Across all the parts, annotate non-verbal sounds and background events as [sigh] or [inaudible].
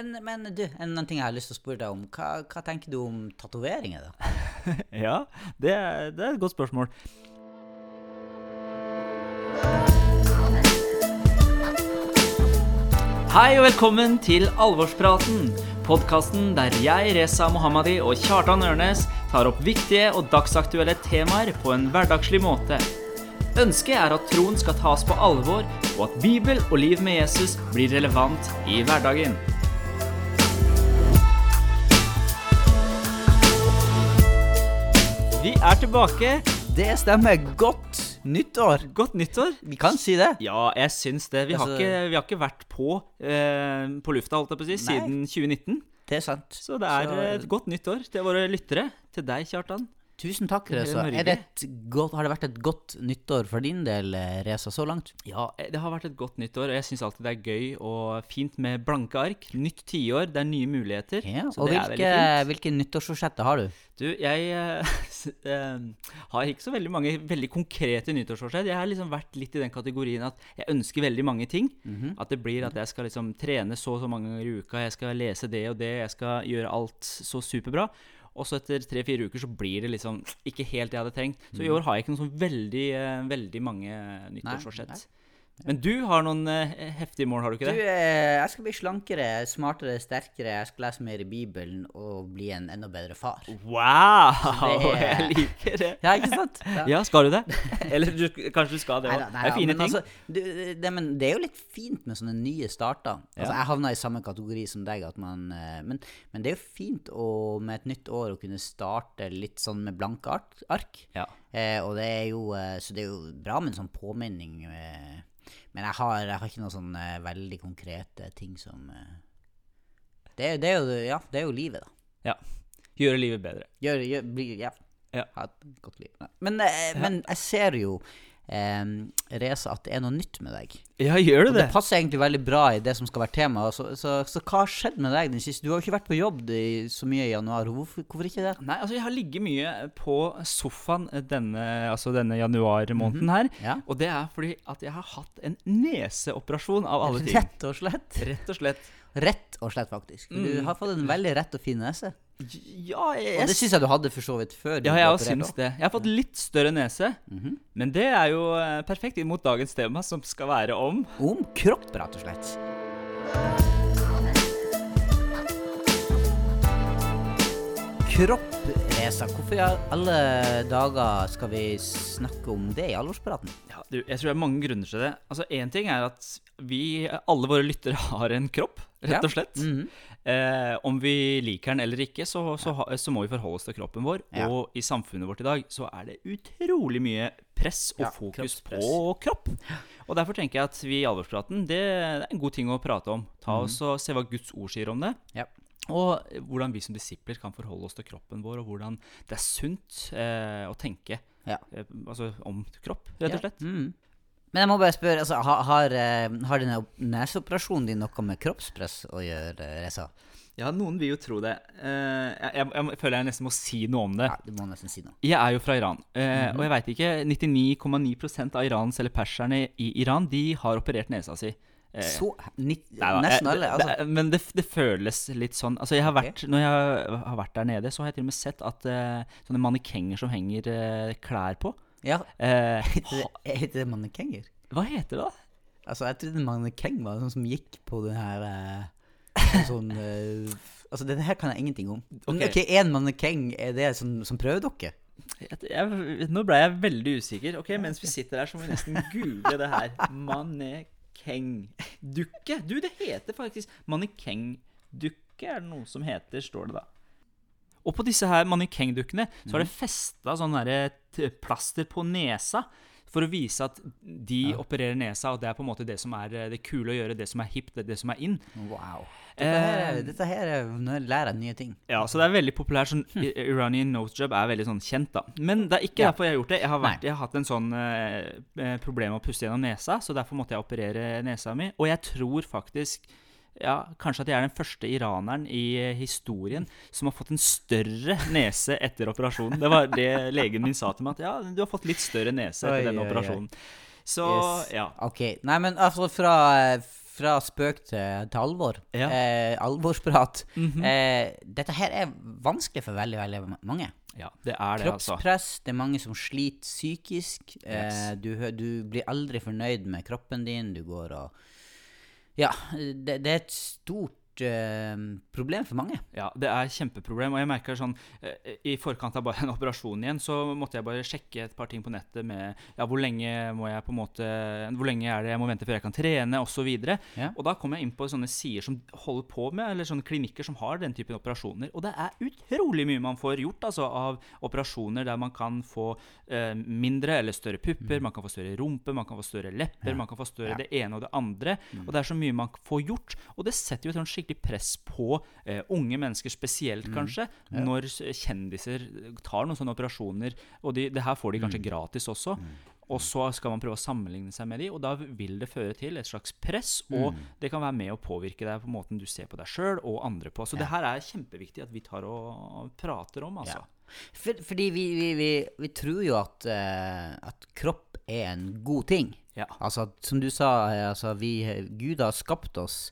Men, men du, en annen ting jeg har lyst til å spørre deg om. Hva, hva tenker du om tatoveringer, da? [laughs] Ja, det, det er et godt spørsmål. Hei og velkommen til Alvorspraten. Podkasten der jeg, Reza Mohammadi og Kjartan Ørnes tar opp viktige og dagsaktuelle temaer på en hverdagslig måte. Ønsket er at troen skal tas på alvor, og at Bibel og liv med Jesus blir relevant i hverdagen. Vi er tilbake. Det stemmer. Godt nyttår. Godt nyttår. Vi kan si det. Ja, jeg syns det. Vi, har, Altså- ikke, vi har ikke vært på, eh, på lufta holdt jeg på å si, Nei. siden 2019. Det er sant. Så det er Så- et godt nyttår til våre lyttere. Til deg, Kjartan. Tusen takk, Reza. Er det et godt, har det vært et godt nyttår for din del, Reza, så langt? Ja, det har vært et godt nyttår, og jeg syns alltid det er gøy og fint med blanke ark. Nytt tiår, det er nye muligheter. Ja, så og det hvilke, hvilke nyttårsforsetter har du? Du, jeg eh, [laughs] eh, har ikke så veldig mange veldig konkrete nyttårsforsett. Jeg har liksom vært litt i den kategorien at jeg ønsker veldig mange ting. Mhm. At det blir at jeg skal liksom trene så og så mange ganger i uka, jeg skal lese det og det, jeg skal gjøre alt så superbra. Og så etter tre-fire uker så blir det liksom ikke helt det jeg hadde tenkt. Så i år har jeg ikke noen sånn veldig, eh, veldig mange nyttårsforsett. Men du har noen eh, heftige mål, har du Du, ikke det? eh, jeg skal bli slankere, smartere, sterkere. Jeg skal lese mer i Bibelen og bli en enda bedre far. Wow! det [laughs] Jeg liker det. Ja, ikke sant? Ja. Ja, skal du det? Eller du, kanskje du skal det òg. Det er fine men ting. Altså, du, det, men det er jo litt fint med sånne nye starter. Altså, Ja. Jeg havna i samme kategori som deg. Man, eh, men, men det er jo fint å, med et nytt år å kunne starte litt sånn med blanke ark. Ja. Eh, og det er jo Så det er jo bra med en sånn påminning. Eh, men jeg har, jeg har ikke noen sånn eh, veldig konkrete ting som eh, det, det, er jo, ja, det er jo livet, da. Ja. Gjøre livet bedre. Gjøre, gjør, bli, ja. Ja. Ha et godt liv. Men, eh, men jeg ser jo, eh, Reza, at det er noe nytt med deg. Ja, gjør Og det passer egentlig veldig bra i det som skal være tema. Så, så, så hva har skjedd med deg den siste? Du har jo ikke vært på jobb i, så mye i januar. Hvorfor, hvorfor ikke det? Nei, altså jeg har ligget mye på sofaen denne, altså denne januarmåneden her. Ja. Og det er fordi at jeg har hatt en neseoperasjon av alle ting. Rett og slett. Rett og slett. Rett og slett, faktisk. For Du Mm. har fått en veldig rett og fin nese. Ja, jeg, Og det syns jeg du hadde for så vidt før. ja, jeg operert syns også. det. Jeg har fått litt større nese. Mhm. Men det er jo eh, perfekt imot dagens tema, som skal være om Om kropp, rett og slett. Kropp, Reza. Hvorfor i alle dager skal vi snakke om det i alvorspraten? ja, du, Jeg tror det er mange grunner til det. Altså, Én ting er at vi, alle våre lyttere, har en kropp, rett og slett. Mhm. Eh, om vi liker den eller ikke, så, så, ha- så må vi forholde oss til kroppen vår. Ja. Og i samfunnet vårt i dag så er det utrolig mye press og Ja, fokus på kropp. Og derfor tenker jeg at vi i alvorspraten, det er en god ting å prate om. Ta oss og Se hva Guds ord sier om det. Ja. Og hvordan vi som disipler kan forholde oss til kroppen vår, og hvordan det er sunt eh, å tenke Ja. eh, altså om kropp, rett og slett. Mhm. Men jeg må bare spørre, altså, har, har, eh, har denne neseoperasjonen din noe med kroppspress å gjøre, Reza? Ja, noen vil jo tro det. Eh, jeg, jeg, jeg føler jeg nesten må si noe om det. Ja, du må nesten si noe. Jeg er jo fra Iran, mm -hmm. og jeg veit ikke 99,9% av Irans eller perserne i Iran De har operert nesa si. Eh, Så ni, nei da, Nesten eh, alle. Altså. det- men det, det føles litt sånn Altså jeg har vært, okay. Når jeg har vært der nede, så har jeg til og med sett at eh, sånne mannekenger som henger eh, klær på Ja, eh, [laughs] heter det, heter det mannekenger? Hva heter det? Altså, jeg trodde mannekeng var sånn som gikk på den her eh, Sånn eh, Altså, dette her kan jeg ingenting om. Men Ok. Én okay, mannekeng, er det som, som prøvedokke? Jeg, jeg, nå ble jeg veldig usikker. Ok, Mens vi sitter her, så må vi nesten google det her. Mannekengdukke. Du, det heter faktisk mannekengdukke, er det noe som heter, står det da. Og på disse her mannekengdukkene så har det festa sånn plaster på nesa. For å vise at de opererer nesa, og det er på en måte det som er eh, det kule å gjøre. Det som er hipt, det, det som er in. Wow. Dette her, Eh, dette her er, Nå lærer nye ting. Ja, så det er veldig populært. Sånn, I- Iranian nose job er veldig sånn kjent, da. Men det er ikke Ja. derfor jeg har gjort det. Jeg har, vært, jeg har hatt en sånn eh, eh, problem med å puste gjennom nesa, så derfor måtte jeg operere nesa mi. Og jeg tror faktisk ja, kanskje at jeg er den første iraneren i eh, historien som har fått en større nese etter operasjonen. Det var det legen min sa til meg, at ja, du har fått litt større nese etter Oi, denne oi, operasjonen. Så Yes. ja. Ok. Nei, men altså fra, fra spøk til, til alvor. Ja. Eh, alvorsprat. Mhm. eh, dette her er vanskelig for veldig, veldig mange. Ja, det er det, altså. Kroppspress, det er mange som sliter psykisk. Eh, du, du blir aldri fornøyd med kroppen din. Du går og Ja, det, det er et stort eh, problem for mange. Ja, det er kjempeproblem. Og jeg merker sånn eh, I forkant av bare en operasjon igjen, så måtte jeg bare sjekke et par ting på nettet med ja, hvor lenge må jeg på en måte Hvor lenge er det jeg må vente før jeg kan trene, osv. Ja. og da kom jeg inn på sånne sider som holder på med, eller sånne klinikker som har den typen operasjoner. Og det er utrolig mye man får gjort altså, av operasjoner der man kan få eh, mindre eller større pupper, man kan få større rumpe, man kan få større lepper, man kan få større Ja. det ene og det andre. Og det er så mye man får gjort. Og det setter jo et sånt skikkelig press på eh, unge mennesker spesielt, kanskje, når kjendiser tar noen sånne operasjoner. Og de, det her får de kanskje gratis også. Og så skal man prøve å sammenligne seg med de, og da vil det føre til et slags press, og det kan være med å påvirke deg på måten du ser på deg sjøl og andre på. Så det her er kjempeviktig at vi tar og prater om, altså. Ja. For, fordi vi, vi, vi, vi tror jo at, uh, at kropp er en god ting. Ja. Altså, som du sa, eh, altså, vi, Gud har skapt oss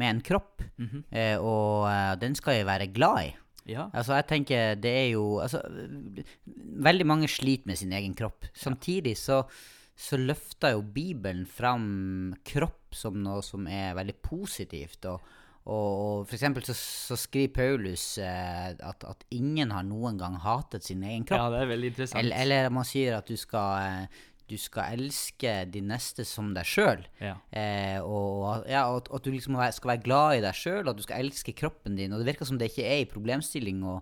med en kropp, Mhm. eh, og eh, den skal jeg være glad i. Ja. Altså, jeg tenker det er jo altså, Veldig mange sliter med sin egen kropp. Samtidig så, så løfter jo Bibelen fram kropp som noe som er veldig positivt. Og, og for eksempel så, så skriver Paulus eh, at, at ingen har noen gang hatet sin egen kropp. ja, det er veldig interessant. Eller, eller man sier at du skal, eh, du skal elske de neste som deg sjøl. Ja. Eh, og ja, at, at du liksom skal være glad i deg sjøl, at du skal elske kroppen din. Og det virker som det ikke er i problemstilling å,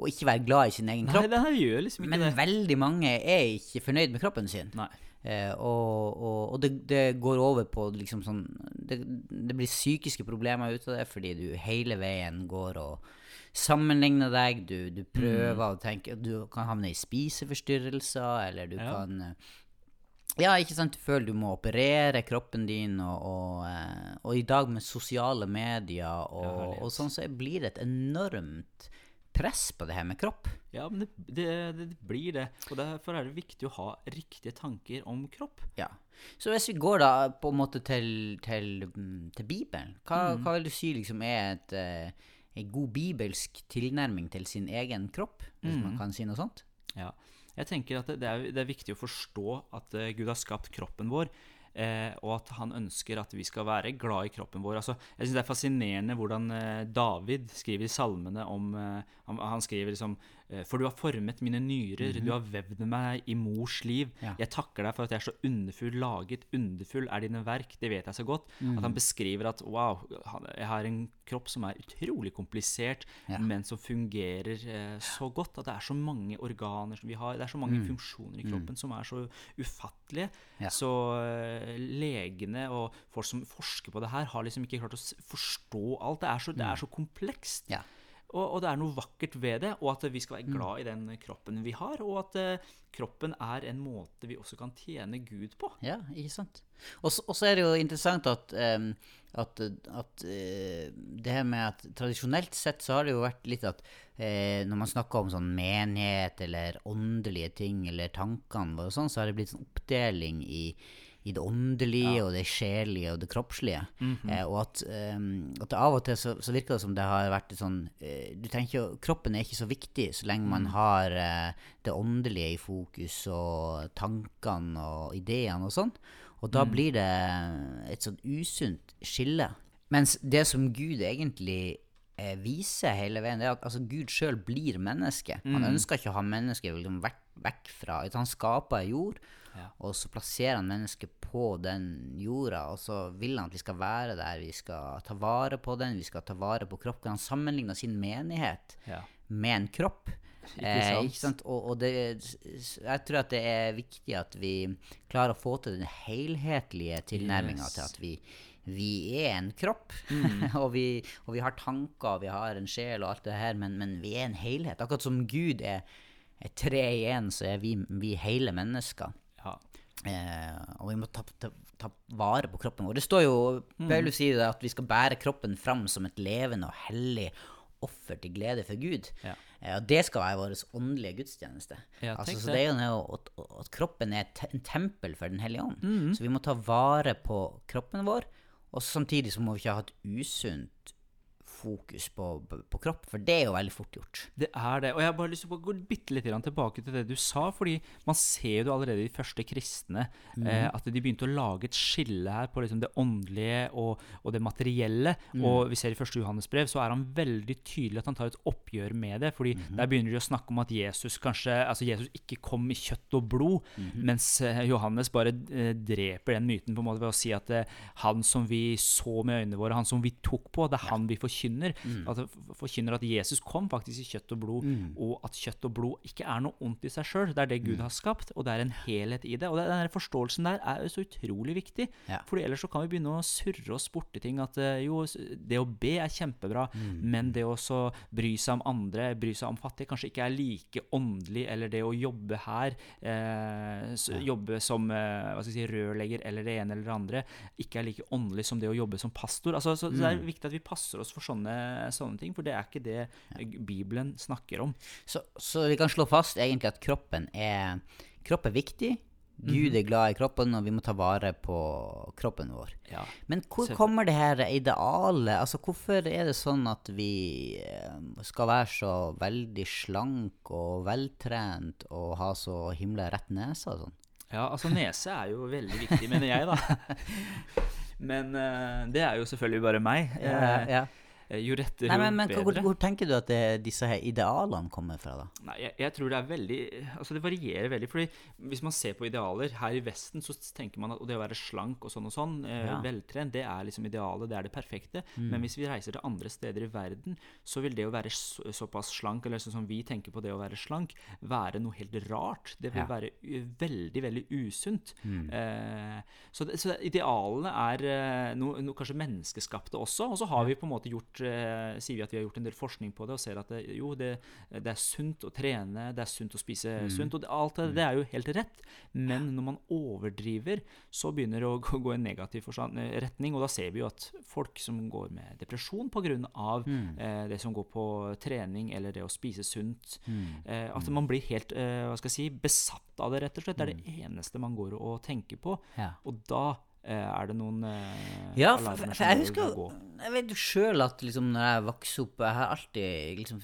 å ikke være glad i sin egen Nei, kropp. det her gjør liksom ikke Men det. veldig mange er ikke fornøyd med kroppen sin. Nei. Eh, og og, og det, det går over på liksom sånn det, det blir psykiske problemer ut av det fordi du hele veien går og sammenligner deg. Du, du prøver å tenke Du kan havne i spiseforstyrrelser, eller du Ja. kan eh, ja, ikke sant. Du føler du må operere kroppen din, og, og, eh, og i dag med sosiale medier og, og sånn, så blir det et enormt press på det her med kropp. Ja, men det, det, det blir det. Og derfor er det viktig å ha riktige tanker om kropp. Ja. Så hvis vi går da på en måte til, til, mm, til Bibelen, hva, hva vil du si liksom er et, eh, en god bibelsk tilnærming til sin egen kropp, hvis man kan si noe sånt? Ja. Jeg tenker at det, er, det er viktig å forstå at eh, Gud har skapt kroppen vår, eh, og at han ønsker at vi skal være glad i kroppen vår. Altså, jeg synes Det er fascinerende hvordan eh, David skriver i salmene om eh, han, han skriver liksom For du har formet mine nyrer, du har vevd meg i mors liv. Ja. Jeg takker deg for at jeg er så underfull laget. Underfull er dine verk, det vet jeg så godt. At han beskriver at wow, jeg har en kropp som er utrolig komplisert, Ja. men som fungerer eh, så godt. At det er så mange organer som vi har. Det er så mange funksjoner i kroppen som er så ufattelige. Ja. Så eh, legene og folk som forsker på det her, har liksom ikke klart å forstå alt. Det er så, det er så komplekst. Ja. Og, og det er noe vakkert ved det, og at vi skal være glad i den kroppen vi har. Og at eh, kroppen er en måte vi også kan tjene Gud på. Ja, ikke sant. Og så er det jo interessant at, um, at, at uh, det her med at tradisjonelt sett så har det jo vært litt at uh, når man snakker om sånn menighet eller åndelige ting eller tankene våre og sånn, så har det blitt sånn oppdeling i, i det åndelige og det sjelelige og det kroppslige. eh, og at, um, at av og til så, så virker det som det har vært sånn eh, Du tenker kroppen er ikke så viktig så lenge man har eh, det åndelige i fokus og tankene og ideene og sånn. Og da blir det et sånn usunt skille. Mens det som Gud egentlig eh, viser hele veien, det er at altså, Gud sjøl blir menneske. Han ønsker ikke å ha mennesket liksom, vekk, vekk fra Han skaper jord, Ja. og så plasserer han mennesket på den jorda, og så vil han at vi skal være der, vi skal ta vare på den, vi skal ta vare på kroppen. Han sammenligner sin menighet Ja. med en kropp. Ikke Eh, ikke sant? Og, og det, jeg tror at det er viktig at vi klarer å få til den helhetlige tilnærminga Yes. til at vi, vi er en kropp. [laughs] og, vi, og vi har tanker, vi har en sjel og alt det her, men, men vi er en helhet. Akkurat som Gud er, er tre i én, så er vi, vi hele mennesker. Ja. Eh, og vi må ta, ta, ta vare på kroppen vår. Det står jo, Paulus sier det, at vi skal bære kroppen fram som et levende og hellig offer til glede for Gud. Ja. Eh, og det skal være vår åndelige gudstjeneste. Ja, altså, så det. er jo noe at, at kroppen er en tempel for Den hellige ånd. Mm. Så vi må ta vare på kroppen vår, Og samtidig så må vi ikke ha et usunt fokus på, på, kropp, for det er jo veldig fort gjort. Det er det. Og jeg har bare lyst til å gå bitte litt tilbake til det du sa. fordi man ser jo allerede i de første kristne eh, at de begynte å lage et skille her på liksom det åndelige og, og det materielle. Og vi ser i første Johannes brev så er han veldig tydelig at han tar et oppgjør med det. fordi der begynner de å snakke om at Jesus kanskje, altså Jesus ikke kom i kjøtt og blod, mens eh, Johannes bare eh, dreper den myten på en måte ved å si at eh, han som vi så med øynene våre, han som vi tok på, det er han vi forkynner. At Mm. At forkynner at Jesus kom faktisk i kjøtt og blod, og at kjøtt og blod ikke er noe ondt i seg sjøl. Det er det Gud har skapt, og det er en helhet i det. Og den forståelsen der er jo så utrolig viktig. Ja. For ellers så kan vi begynne å surre oss borti ting. At eh, jo, det å be er kjempebra, men det å så bry seg om andre, bry seg om fattige, kanskje ikke er like åndelig. Eller det å jobbe her, eh, jobbe som eh, si, rørlegger eller det ene eller det andre, ikke er like åndelig som det å jobbe som pastor. Altså, så, så det er viktig at vi passer oss for sånne, sånne ting, for det er ikke det eh, Bibelen snakker om. Så, så vi kan slå fast egentlig at kroppen er, kropp er viktig. Gud er glad i kroppen, og vi må ta vare på kroppen vår. Ja. Men hvor kommer det her idealet? Altså, hvorfor er det sånn at vi eh, skal være så veldig slank og veltrent og ha så himla rett nese og sånn? Ja, altså nese er jo veldig viktig, mener jeg, da. [laughs] Men uh, det er jo selvfølgelig bare meg. Ja, ja. Eh, jo rettere, Nei, men, men hvor, hvor tenker du at det, disse her idealene kommer fra, da? Nei, jeg, jeg tror det er veldig Altså det varierer veldig. fordi hvis man ser på idealer her i Vesten, så tenker man at det å være slank og sånn og sånn, eh, Ja. veltrent, det er liksom idealet, det er det perfekte. Men hvis vi reiser til andre steder i verden, så vil det å være så, såpass slank, eller sånn som vi tenker på det å være slank, være noe helt rart. Det vil Ja. være veldig, veldig usunt. Eh, så, så idealene er eh, noe, noe kanskje menneskeskapte også. Og så har vi på en måte gjort eh, Sier vi at vi har gjort en del forskning på det, og ser at det, jo, det, det er sunt å trene, det er sunt å spise sunt. Og det, alt det, det er jo helt rett. Men når man overdriver, så begynner det å gå, i en negativ eh, retning. Og da ser vi jo at folk som går med depresjon pga. Mm. Eh, det som går på trening eller det å spise sunt, eh, at man blir helt eh, hva skal jeg si, besatt av det, rett og slett. Det er det eneste man går og tenker på. Ja. Og da er det noen eh, Ja, alarmer som jeg husker gå. Jeg vet jo sjøl at liksom når jeg vokste opp Jeg har alltid liksom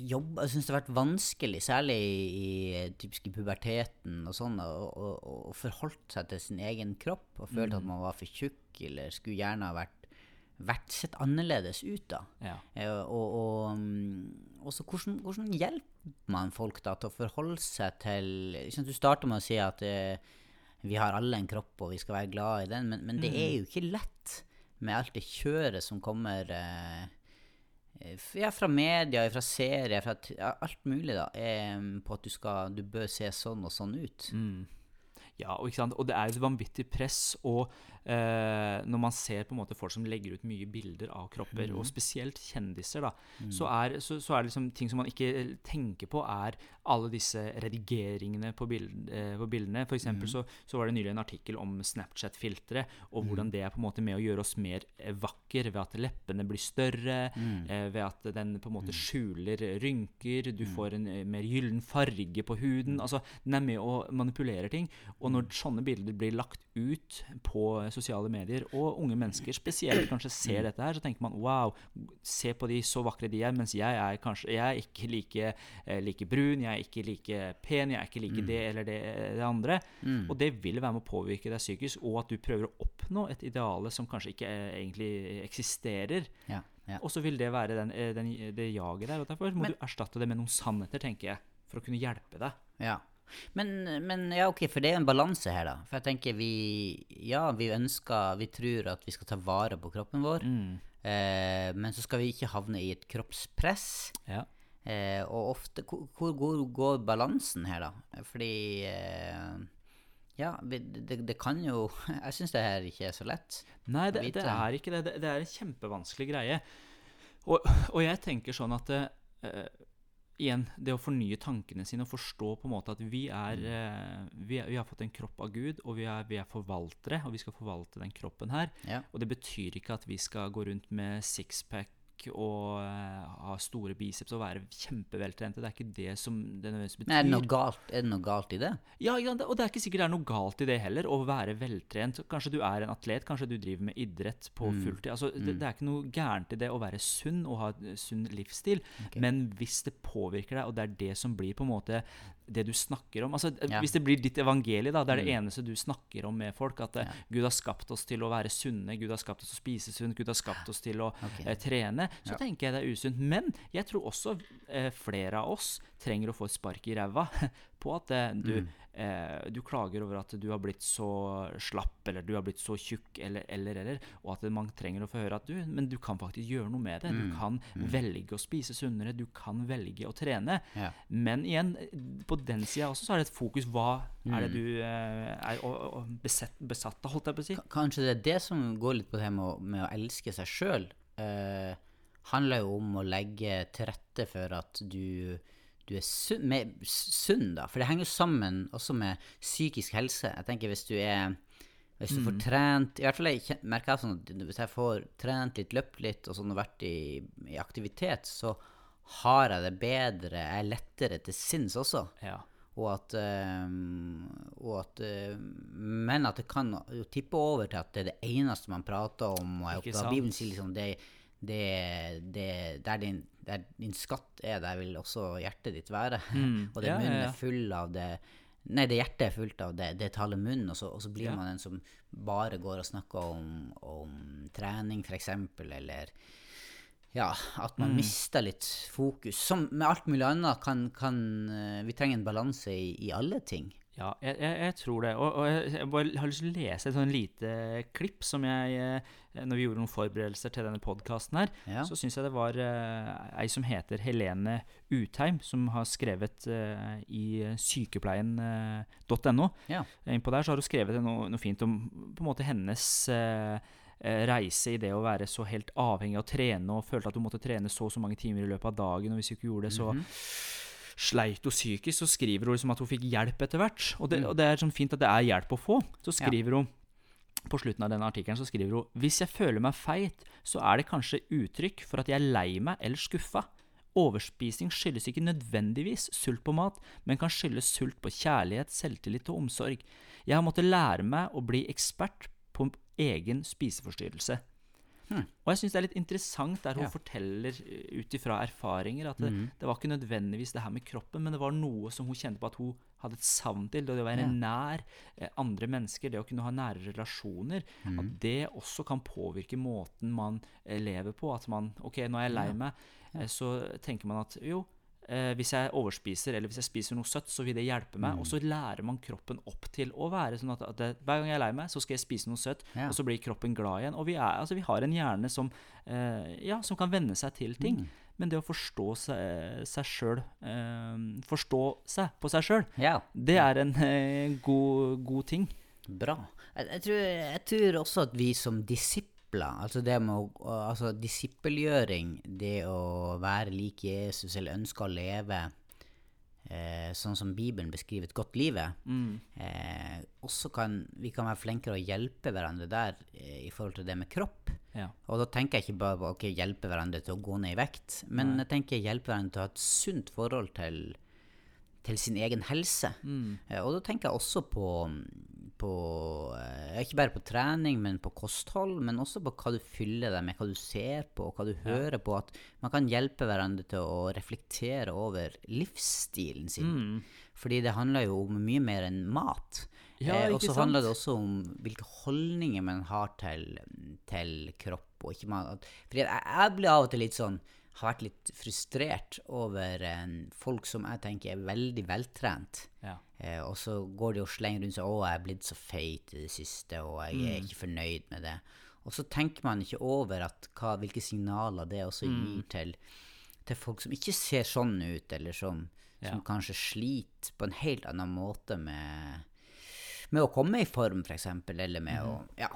jobb, Jeg syns det har vært vanskelig, særlig i, i typisk i puberteten og sånn, å, forholde seg til sin egen kropp og følte at man var for tjukk eller skulle gjerne ha vært, vært sett annerledes ut, da. Ja. Eh, og, og, mm, og så hvordan, hvordan hjelper man folk da til å forholde seg til liksom, Du starter med å si at eh, vi har alle en kropp, og vi skal være glad i den, men, men det er jo ikke lett med alt det kjøret som kommer eh, ja, fra media, fra serier, fra ja, alt mulig, da, eh, på at du, skal, du bør se sånn og sånn ut. Ja, og, ikke sant? og det er et vanvittig press. Og når man ser på en måte folk som legger ut mye bilder av kropper, og spesielt kjendiser, da, så, er, så, så er det liksom ting som man ikke tenker på, er alle disse redigeringene på, bild, eh, på bildene. For eksempel så, så var det nylig en artikkel om Snapchat-filtre, og hvordan det er på en måte med å gjøre oss mer eh, vakker ved at leppene blir større, eh, ved at den på en måte skjuler rynker, du får en eh, mer gyllen farge på huden. Altså, den er med å manipulere ting. Og når sånne bilder blir lagt ut på sosiale medier, og unge mennesker spesielt kanskje ser dette her, så tenker man wow, se på de så vakre de er, mens jeg er kanskje jeg er ikke like, eh, like brun, jeg er ikke like pen, jeg er ikke like det eller det, det andre. Og det vil være med å påvirke deg psykisk, og at du prøver å oppnå et ideale som kanskje ikke eh, egentlig eksisterer. Ja, ja. Og så vil det være den, eh, den, det jaget der. Og derfor må Men- du erstatte det med noen sannheter, tenker jeg, for å kunne hjelpe deg. Ja. Men, men ja, ok, for det er jo en balanse her, da. For jeg tenker vi Ja, vi ønsker Vi tror at vi skal ta vare på kroppen vår. Eh, men så skal vi ikke havne i et kroppspress. Ja. Eh, og ofte Hvor, hvor går, balansen her, da? Fordi eh, Ja, det, det kan jo [laughs] Jeg syns det her ikke er så lett. Nei, det, det er ikke det. det. Det er en kjempevanskelig greie. Og, og jeg tenker sånn at eh, Igjen, det å fornye tankene sine og forstå på en måte at vi er, eh, vi, er vi har fått en kropp av Gud, og vi er, vi er forvaltere, og vi skal forvalte den kroppen her. Ja. Og det betyr ikke at vi skal gå rundt med sixpack og eh, ha store biceps og være kjempeveltrente. Det er ikke det som det nødvendigvis betyr. Men er det noe galt, det noe galt i det? Ja, ja, og det er ikke sikkert det er noe galt i det heller, å være veltrent. Kanskje du er en atlet, kanskje du driver med idrett på Mm. fulltid. Altså, det, det er ikke noe gærent i det å være sunn og ha sunn livsstil, men hvis det påvirker deg, og det er det som blir på en måte det du snakker om altså, Ja. Hvis det blir ditt evangelie, da, det er det eneste du snakker om med folk, at eh, Ja. Gud har skapt oss til å være sunne, Gud har skapt oss til å spise sunt, Gud har skapt oss til å okay. eh, trene, så Ja. tenker jeg det er usunt. Men jeg tror også eh, flere av oss trenger å få et spark i ræva [laughs] på at det, du, Mm. eh, du klager over at du har blitt så slapp, eller du har blitt så tjukk, eller, eller, eller, og at man trenger å få høre at du, men du kan faktisk gjøre noe med det. Mm. Du kan velge å spise sunnere, du kan velge å trene. Ja. Men igjen, på den sida også så er det et fokus. Hva er det Mm. du eh, er å- besatt, besatt av, holdt jeg på å si? Kanskje det er det som går litt på det med å, med å elske seg sjøl. Eh, handler jo om å legge til rette for at du, du er sunn, med, sunn, da. For det henger jo sammen også med psykisk helse. Jeg tenker hvis du er hvis du får trent I hvert fall jeg merker jeg sånn at hvis jeg får trent litt, løpt litt og sånn og vært i, i aktivitet, så har jeg det bedre, jeg er lettere til sinns også. Ja. Og at, ehm, og at eh, Men at det kan jo tippe over til at det er det eneste man prater om. Og jeg? Bibelen sier liksom det, det, det, der, din, der din skatt er, der vil også hjertet ditt være. [laughs] og det Mm. Ja, munnen er full av det Nei, det hjertet er fullt av det, det taler munnen, og så, og så blir Ja. man en som bare går og snakker om, om trening, f.eks., eller ja, at man Mm. mister litt fokus. Som med alt mulig annet kan, kan eh, Vi trenger en balanse i, i alle ting. Ja, jeg, jeg, jeg tror det. Og, og jeg, bare har lyst til å lese et sånn lite klipp som jeg eh, Når vi gjorde noen forberedelser til denne podkasten her, Ja. så syns jeg det var uh, ei som heter Helene Utheim, som har skrevet uh, i sykepleien.no. Ja. Innpå der så har hun skrevet noe, noe fint om på en måte hennes eh, reise i det å være så helt avhengig av å trene og følte at hun måtte trene så og så mange timer i løpet av dagen, og hvis hun ikke gjorde det, så sleit hun psykisk. Så skriver hun liksom at hun fikk hjelp etter hvert. Og det, og det er sånn fint at det er hjelp å få. Så skriver hun på slutten av denne artikkelen så skriver hun Hvis jeg føler meg feit, så er det kanskje uttrykk for at jeg er lei meg eller skuffa. Overspising skyldes ikke nødvendigvis sult på mat, men kan skyldes sult på kjærlighet, selvtillit og omsorg. Jeg har måttet lære meg å bli ekspert på egen spiseforstyrrelse. Og jeg syns det er litt interessant der hun Ja. forteller eh, ut ifra erfaringer at det, det var ikke nødvendigvis det her med kroppen, men det var noe som hun kjente på at hun hadde et savn til. Det å være Ja. nær eh, andre mennesker, det å kunne ha nære relasjoner. At det også kan påvirke måten man eh, lever på. At man Ok, nå er jeg lei meg. Så tenker man at jo, hvis jeg overspiser eller hvis jeg spiser noe søtt, så vil det hjelpe meg. Og så lærer man kroppen opp til å være sånn at, at det, hver gang jeg er lei meg, så skal jeg spise noe søtt, Ja. og så blir kroppen glad igjen. Og vi, er, altså, vi har en hjerne som, eh, ja, som kan venne seg til ting. Men det å forstå seg, seg sjøl eh, Forstå seg på seg sjøl, Ja, det er en eh, god, god ting. bra. Jeg, jeg, tror, jeg tror også at vi som disipler, altså det med å altså disippelgjøring, det å være lik Jesus eller ønske å leve eh, sånn som Bibelen beskriver et godt liv, eh, også kan vi kan være flinkere å hjelpe hverandre der eh, i forhold til det med kropp. Ja. Og da tenker jeg ikke bare på å hjelpe hverandre til å gå ned i vekt, men jeg tenker hjelpe hverandre til å ha et sunt forhold til, til sin egen helse. Eh, og da tenker jeg også på, på eh, ikke bare på trening, men på kosthold, men også på hva du fyller deg med, hva du ser på, hva du hører på. At man kan hjelpe hverandre til å reflektere over livsstilen sin. Fordi det handler jo om mye mer enn mat. Ja, eh, og så handler det også om hvilke holdninger man har til, til kropp. Og ikke man, at, fordi jeg, jeg blir av og til litt sånn har vært litt frustrert over eh, folk som jeg tenker er veldig veltrent. Ja. Eh, og så går de og slenger rundt seg 'Å, jeg er blitt så feit i det siste, og jeg Mm. er ikke fornøyd med det'. Og så tenker man ikke over hva, hvilke signaler det også Mm. gir til, til folk som ikke ser sånn ut, eller som, som Ja. kanskje sliter på en helt annen måte med, med å komme i form, f.eks., eller med å Mm. Ja.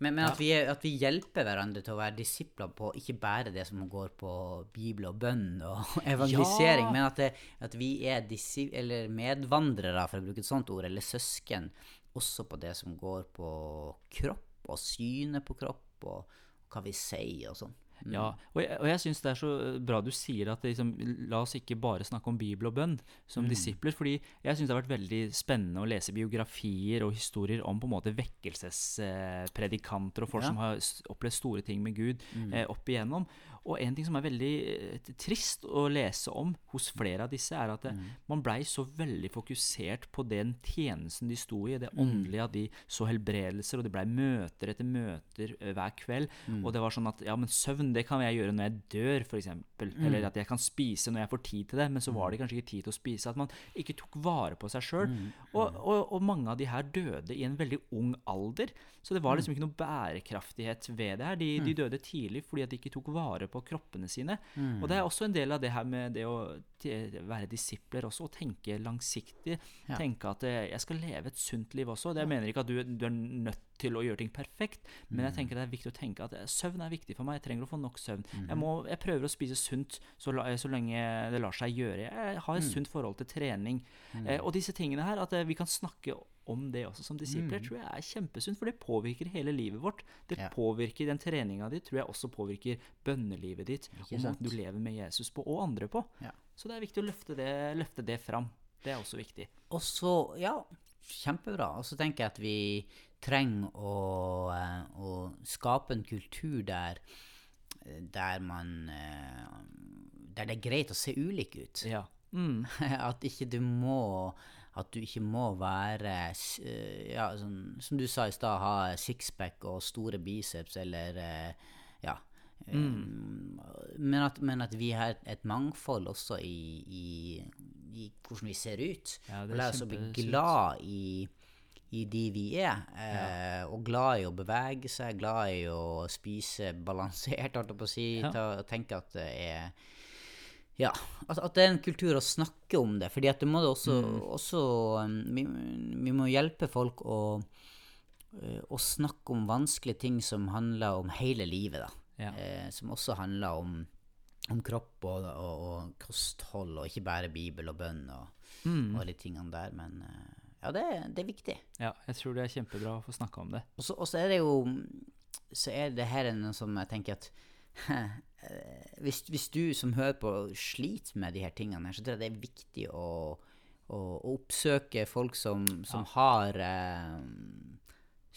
Men, men at, vi, er- at vi hjelper hverandre til å være disipler på ikke bare det som går på bibel og bønn og [laughs] evangelisering, Ja. men at, det, at vi er disi, eller medvandrere, for å bruke et sånt ord, eller søsken, også på det som går på kropp og synet på kropp og hva vi sier og sånn. Ja, og jeg, og jeg syns det er så bra du sier at liksom, la oss ikke bare snakke om Bibel og bønn som disipler. fordi jeg syns det har vært veldig spennende å lese biografier og historier om på en måte vekkelsespredikanter og folk Ja. som har opplevd store ting med Gud eh, opp igjennom. Og en ting som er veldig eh, trist å lese om hos flere av disse, er at det, man blei så veldig fokusert på den tjenesten de sto i, det åndelige, at de så helbredelser, og det blei møter etter møter eh, hver kveld. Og det var sånn at ja, men søvn det kan jeg gjøre når jeg dør, f.eks. Eller at jeg kan spise når jeg får tid til det, men så var det kanskje ikke tid til å spise. At man ikke tok vare på seg sjøl. Og, og, og mange av de her døde i en veldig ung alder. Så det var liksom ikke noe bærekraftighet ved det her. De, de døde tidlig fordi at de ikke tok vare på kroppene sine. Og det er også en del av det her med det å være disipler også, å tenke langsiktig. Ja. Tenke at eh, jeg skal leve et sunt liv også. Det jeg mener ikke at du, du er nødt til å gjøre ting perfekt, men jeg tenker det er viktig å tenke at eh, søvn er viktig for meg. Jeg trenger å få nok søvn. Jeg, må, jeg prøver å spise sunt så, la, så lenge det lar seg gjøre. Jeg har et sunt forhold til trening. Eh, og disse tingene her, at eh, vi kan snakke om det også som disipler, tror jeg er kjempesunt, for det påvirker hele livet vårt. Det Ja. påvirker den treninga di, tror jeg også påvirker bønnelivet ditt, og måten du lever med Jesus på, og andre på. Ja. Så det er viktig å løfte det, løfte det fram. Det er også viktig. Og så, ja, kjempebra. Og så tenker jeg at vi trenger å, eh, å skape en kultur der, der man eh, Der det er greit å se ulik ut. Ja. Mm. [laughs] At ikke du må At du ikke må være eh, Ja, sånn som du sa i stad, ha sixpack og store biceps eller eh, Ja. Mm. Men, at, men at vi har et, mangfold også i, i, i hvordan vi ser ut. Ja, la oss bli glad i, i de vi er. Eh, Og glad i å bevege seg, glad i å spise balansert, holdt jeg på å si. Ja. Ta, tenke at det er ja, at, at det er en kultur å snakke om det. fordi at du må også, også um, vi, vi må hjelpe folk å, uh, å snakke om vanskelige ting som handler om hele livet. da. Ja. Eh, som også handler om, om kropp og, og, og kosthold, og ikke bare Bibel og bønn og, og alle de tingene der. Men uh, ja, det, det er viktig. ja, jeg tror det er kjempebra å få snakke om det. Og så, og så er det jo Så er det her en som jeg tenker at eh, [laughs] hvis, hvis du som hører på sliter med de her tingene så tror jeg det er viktig å, å, å oppsøke folk som, som har eh,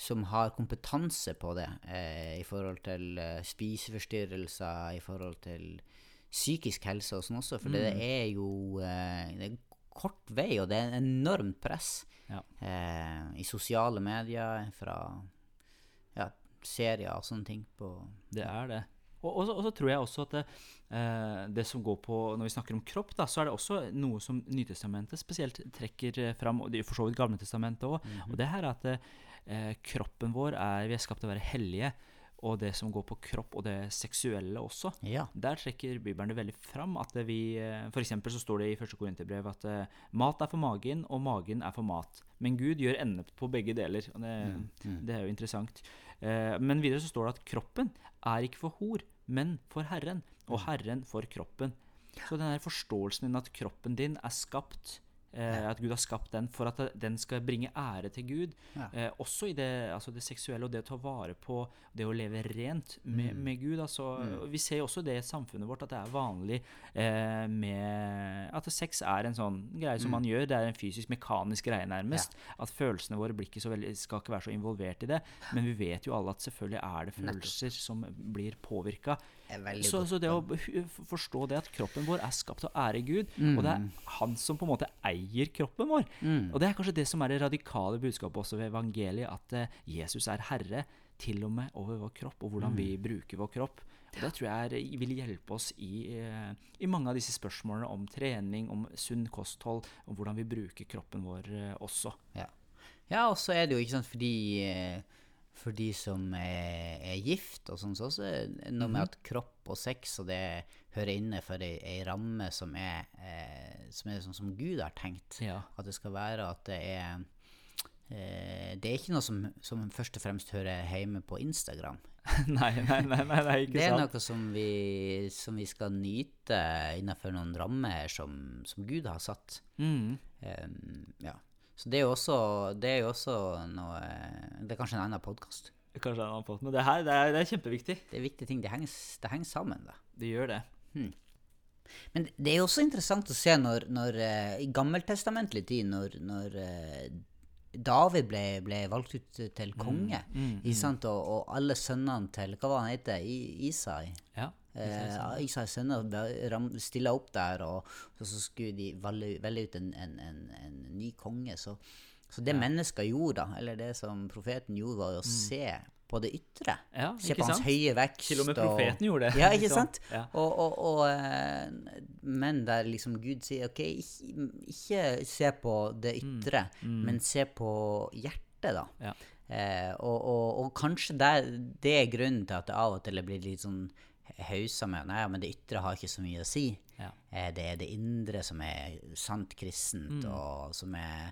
som har kompetanse på det eh, i forhold til eh, spiseforstyrrelser, i forhold til psykisk helse og sånn også, for det er jo eh, det er kort vei, og det er en enormt press Ja. eh, i sosiale medier, fra ja, serier og sånne ting på Det er det. Og, og, så, og så tror jeg også at det, eh, det som går på Når vi snakker om kropp, da, så er det også noe som Nytestamentet spesielt trekker eh, fram, og det er for så vidt Gamletestamentet òg. Og det her er at eh, kroppen vår er Vi er skapt til å være hellige. Og det som går på kropp, og det seksuelle også. Ja. Der trekker Bibelen det veldig fram. at vi, eh, For så står det i 1. Korinterbrev at eh, mat er for magen, og magen er for mat. Men Gud gjør ende på begge deler. og Det, det er jo interessant. Eh, men videre så står det at kroppen er ikke for hor, men for Herren. Og Herren for kroppen. Så den her forståelsen din at kroppen din er skapt Eh, at Gud har skapt den for at den skal bringe ære til Gud. Ja. Eh, også i det, altså det seksuelle og det å ta vare på det å leve rent med, med Gud. Altså, Vi ser jo også det i samfunnet vårt at det er vanlig eh, med At sex er en sånn greie som man gjør. Det er en fysisk, mekanisk greie, nærmest. At følelsene våre ikke så veldig, skal ikke være så involvert i det. Men vi vet jo alle at selvfølgelig er det følelser som blir påvirka. Så, så det å forstå det at kroppen vår er skapt til å ære Gud, og det er han som på en måte eier kroppen vår. Og det er kanskje det som er det radikale budskapet også ved evangeliet, at eh, Jesus er herre til og med over vår kropp, og hvordan vi bruker vår kropp. Og Det tror jeg er, vil hjelpe oss i, eh, i mange av disse spørsmålene om trening, om sunn kosthold, om hvordan vi bruker kroppen vår eh, også. Ja, ja og så er det jo ikke sant fordi eh, for de som er, er gift og sånn, så er det noe med at kropp og sex og det hører inne for ei, ei ramme som er, eh, som er sånn som Gud har tenkt. Ja. At det skal være at det er eh, Det er ikke noe som, som først og fremst hører hjemme på Instagram. [laughs] nei, nei, nei, nei, er ikke sant. Det er sant? noe som vi, som vi skal nyte innenfor noen rammer som, som Gud har satt. Mm. Ehm, ja. Så det er jo også, det er jo også noe Det er kanskje en annen podkast. Kanskje en annen podkast. Men det her det er, det er kjempeviktig. Det er viktige ting. Det henger, det henger sammen, da. Det gjør det. Men det er jo også interessant å se når, når eh, i gammeltestamentlig tid, når, når eh, David ble, ble valgt ut til konge, mm, sant? Og, og alle sønnene til Hva var han heter? Isai? Ja. Eh, Isai sønner stilla opp der, og så, så skulle de velge, velge ut en, en, en, en ny konge. Så, så det mennesker gjorde, da, eller det som profeten gjorde, var å å se på det ytre. Ja, se på hans sant? høye vekst. Til og med profeten gjorde det. Ja, ikke sant? Ja. Og, og, og, eh, men der liksom Gud sier OK, ikke, ikke se på det ytre, men se på hjertet, da. Ja. Eh, og, og, og kanskje det, det er grunnen til at det av og til blir litt sånn hausa med Nei, men det ytre har ikke så mye å si. Ja. Eh, det er det indre som er sant kristent, og som er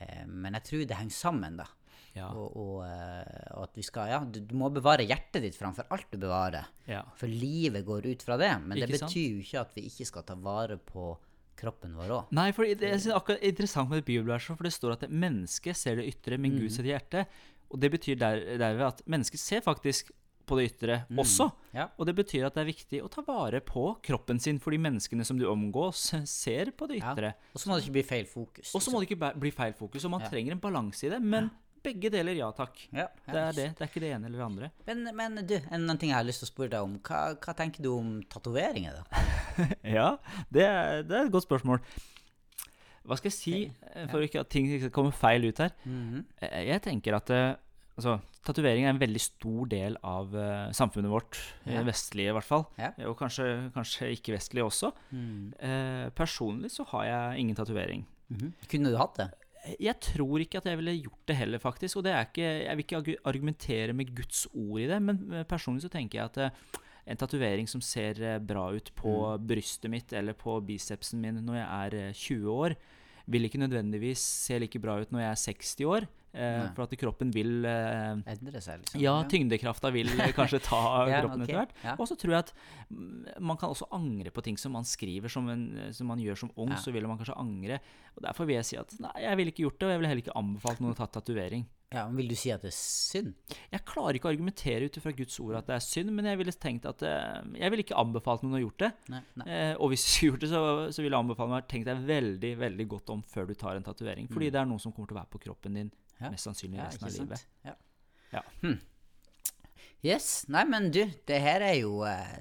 eh, Men jeg tror det henger sammen, da. Ja. Og, og, eh, og at vi skal Ja, du, du må bevare hjertet ditt framfor alt du bevarer. Ja. For livet går ut fra det. Men det betyr sant? jo ikke at vi ikke skal ta vare på kroppen vår òg. Nei, for det jeg synes akkurat interessant med bibelverset, for det står at mennesket ser det ytre, men Gud ser det hjertet. Og det betyr der, derved at mennesket ser faktisk på det ytre også. Ja. Og det betyr at det er viktig å ta vare på kroppen sin, for de menneskene som du omgås, ser på det Ja. Og så må det ikke bli feil fokus. Og så må det ikke bli feil fokus, og man Ja. trenger en balanse i det. Men begge deler, ja takk. Det er det. Det er ikke det ene eller det andre. Men, men du, en annen ting jeg har lyst til å spørre deg om. Hva, hva tenker du om tatoveringer, da? [laughs] Ja, det er, det er et godt spørsmål. Hva skal jeg si, eh, for ikke at ting skal komme feil ut her? Mm -hmm. Jeg tenker at eh, altså, tatovering er en veldig stor del av uh, samfunnet vårt. Ja. eh, Vestlige, i hvert fall. Ja. Og kanskje, kanskje ikke-vestlige også. Mm. Uh, personlig så har jeg ingen tatovering. Mhm. Kunne du hatt det? Jeg tror ikke at jeg ville gjort det heller, faktisk. Og det ikke, jeg vil ikke argumentere med Guds ord i det, men personlig så tenker jeg at uh, en tatovering som ser bra ut på brystet mitt eller på bicepsen min når jeg er eh, 20 år, vil ikke nødvendigvis se like bra ut når jeg er 60 år. Eh, for at kroppen vil eh, Endre seg, liksom? Ja, tyngdekrafta vil [laughs] kanskje ta Ja, kroppen okay. etter hvert. Ja. Og så tror jeg at mm, man kan også angre på ting som man skriver som, en, som man gjør som ung. Ja. Så vil man kanskje angre. Og Derfor vil jeg si at nei, jeg ville ikke gjort det, og jeg ville heller ikke anbefalt noen å ta tatovering. Ja, men Vil du si at det er synd? Jeg klarer ikke å argumentere ut fra Guds ord at det er synd, men jeg ville tenkt at eh, Jeg ville ikke anbefalt noen å gjort det. Nei. nei. Eh, og hvis du skulle gjort det, så, så vil jeg anbefale meg tenke deg veldig veldig godt om før du tar en tatovering. Fordi det er noe som kommer til å være på kroppen din Ja. mest sannsynlig resten av livet. Ja. Ja. Hm. Yes. Nei, men du, det her er jo eh,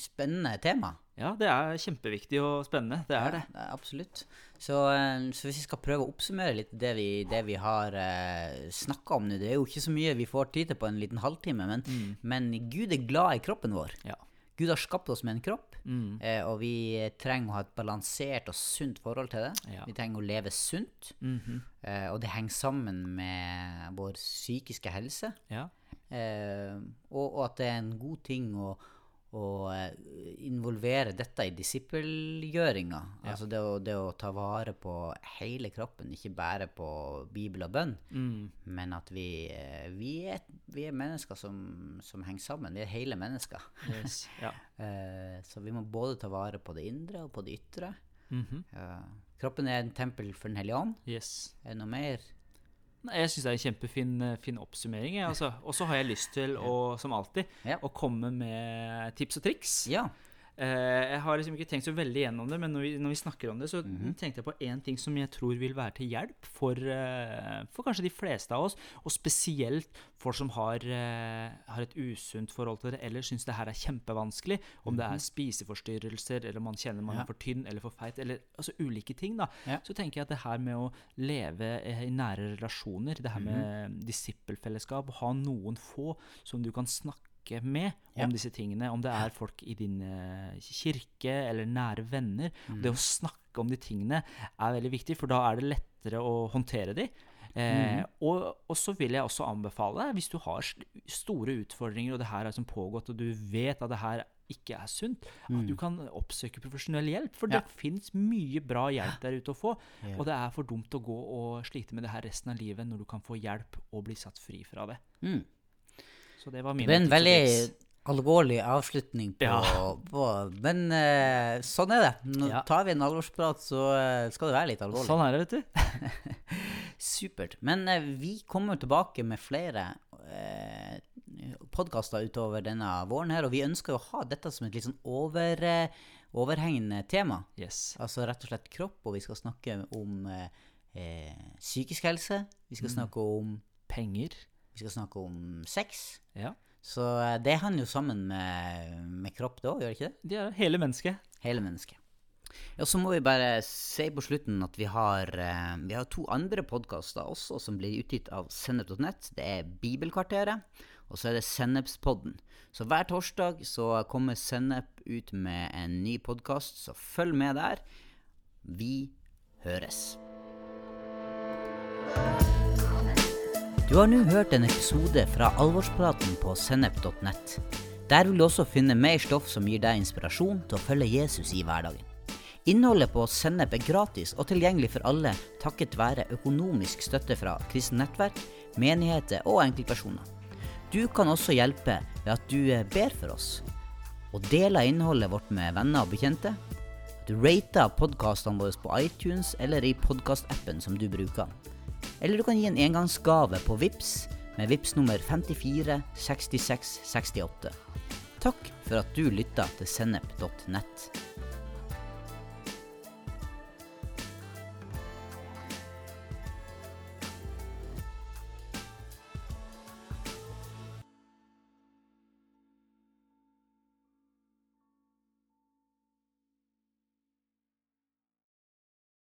spennende tema. Ja, det er kjempeviktig og spennende. Det er det. Ja, absolutt. Så, eh, så hvis vi skal prøve å oppsummere litt det vi, det vi har eh, snakka om nå Det er jo ikke så mye vi får tid til på en liten halvtime, men, men Gud er glad i kroppen vår. Mm. Ja. Gud har skapt oss med en kropp, Mm. eh, og vi trenger å ha et balansert og sunt forhold til det. Ja. Vi trenger å leve sunt, Mhm. eh, og det henger sammen med vår psykiske helse. Ja. Eh, og, og at det er en god ting å, å eh, involvere dette i disippelgjøringa. Altså det å, det å ta vare på hele kroppen, ikke bare på bibel og bønn. Mm. Men at vi, eh, vi, er, vi er mennesker som, som henger sammen. Vi er hele mennesker. Yes. [laughs] ja. Eh, så vi må både ta vare på det indre og på det ytre. Mm -hmm. kroppen er en tempel for Den hellige ånd. yes. Er det noe mer? Jeg syns det er en kjempefin eh, fin oppsummering. Altså. Og så har jeg lyst til, å, som alltid, Ja. å komme med tips og triks. Ja. Eh, jeg har liksom ikke tenkt så veldig gjennom det, men når vi, når vi snakker om det, så Mhm. tenkte jeg på én ting som jeg tror vil være til hjelp for, eh, for kanskje de fleste av oss, og spesielt for som har, eh, har et usunt forhold til det, eller syns det her er kjempevanskelig, om det er spiseforstyrrelser, eller man kjenner man Mhm. Ja. er for tynn eller for feit, eller altså ulike ting, da. Ja. Så tenker jeg at det her med å leve i nære relasjoner, det her med Mhm. disippelfellesskap, ha noen få som du kan snakke med Ja. om disse tingene, om det er folk i din eh, kirke eller nære venner. Mm. Det å snakke om de tingene er veldig viktig, for da er det lettere å håndtere de. Eh, Mm. og, og så vil jeg også anbefale hvis du har store utfordringer, og det her er som pågått, og du vet at det her ikke er sunt, at du kan oppsøke profesjonell hjelp. For Mm. Ja. det fins mye bra hjelp der ute å få. Ja. Og det er for dumt å gå og slite med det her resten av livet når du kan få hjelp og bli satt fri fra det. Mm. Så det var Det er en veldig alvorlig avslutning på, Ja. på Men uh, sånn er det. Nå Ja. tar vi en alvorsprat, så uh, skal det være litt alvorlig. Sånn er det, vet du. [laughs] Supert. Men uh, vi kommer tilbake med flere podkaster utover denne våren her, og vi ønsker å ha dette som et litt sånn over, overhengende tema. Yes. Altså rett og slett kropp, og vi skal snakke om psykisk helse. Vi skal snakke om Penger. Vi skal snakke om sex. Ja. Så eh, det handler jo sammen med, med kropp, det òg, gjør det ikke det? De er hele mennesket. Hele mennesket. Ja, så må vi bare si på slutten at vi har, eh, vi har to andre podkaster også som blir utgitt av sennep.net. Det er Bibelkvarteret, og så er det Sennepspodden. Så hver torsdag så kommer Sennep ut med en ny podkast, så følg med der. Vi høres. Du har nå hørt en episode fra Alvorspraten på sennep.nett. Der vil du også finne mer stoff som gir deg inspirasjon til å følge Jesus i hverdagen. Innholdet på Sennep er gratis og tilgjengelig for alle takket være økonomisk støtte fra kristent nettverk, menigheter og enkeltpersoner. Du kan også hjelpe ved at du eh, ber for oss, og deler innholdet vårt med venner og bekjente. Du rater podkastene våre på iTunes eller i podkastappen som du bruker. Eller du kan gi en engangsgave på VIPS med VIPS nummer 54 66 68. Takk for at du lytta til sennep.nett.